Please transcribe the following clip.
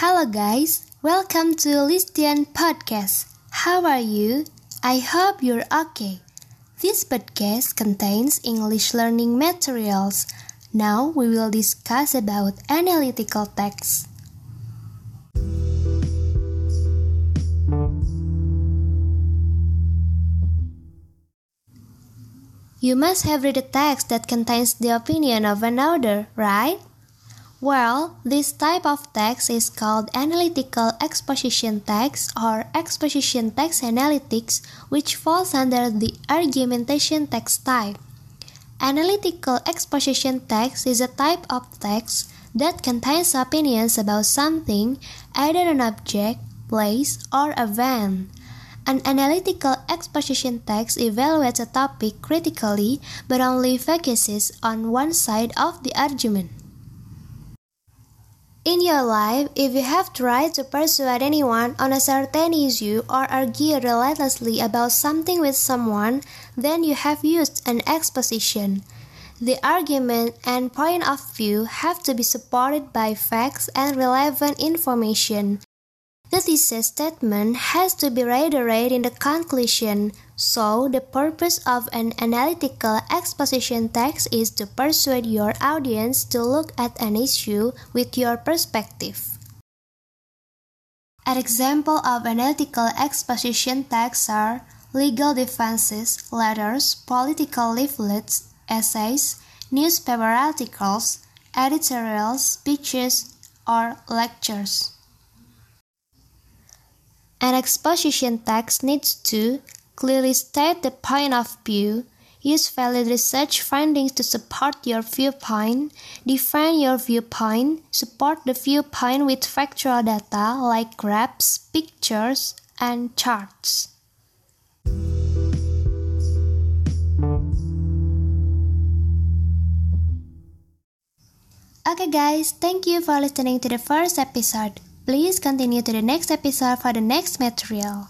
Hello guys, welcome to Listian Podcast. How are you? I hope you're okay. This podcast contains English learning materials. Now we will discuss about analytical text. You must have read a text that contains the opinion of another, right? Well, this type of text is called analytical exposition text or exposition text analytics, which falls under the argumentation text type. Analytical exposition text is a type of text that contains opinions about something, either an object, place, or event. An analytical exposition text evaluates a topic critically but only focuses on one side of the argument. In your life, if you have tried to persuade anyone on a certain issue or argue relentlessly about something with someone, then you have used an exposition. The argument and point of view have to be supported by facts and relevant information. The thesis statement has to be reiterated in the conclusion, so the purpose of an analytical exposition text is to persuade your audience to look at an issue with your perspective. An example of analytical exposition texts are legal defenses, letters, political leaflets, essays, newspaper articles, editorials, speeches, or lectures. An exposition text needs to clearly state the point of view, use valid research findings to support your viewpoint, define your viewpoint, support the viewpoint with factual data like graphs, pictures, and charts. Okay, guys, thank you for listening to the first episode. Please continue to the next episode for the next material.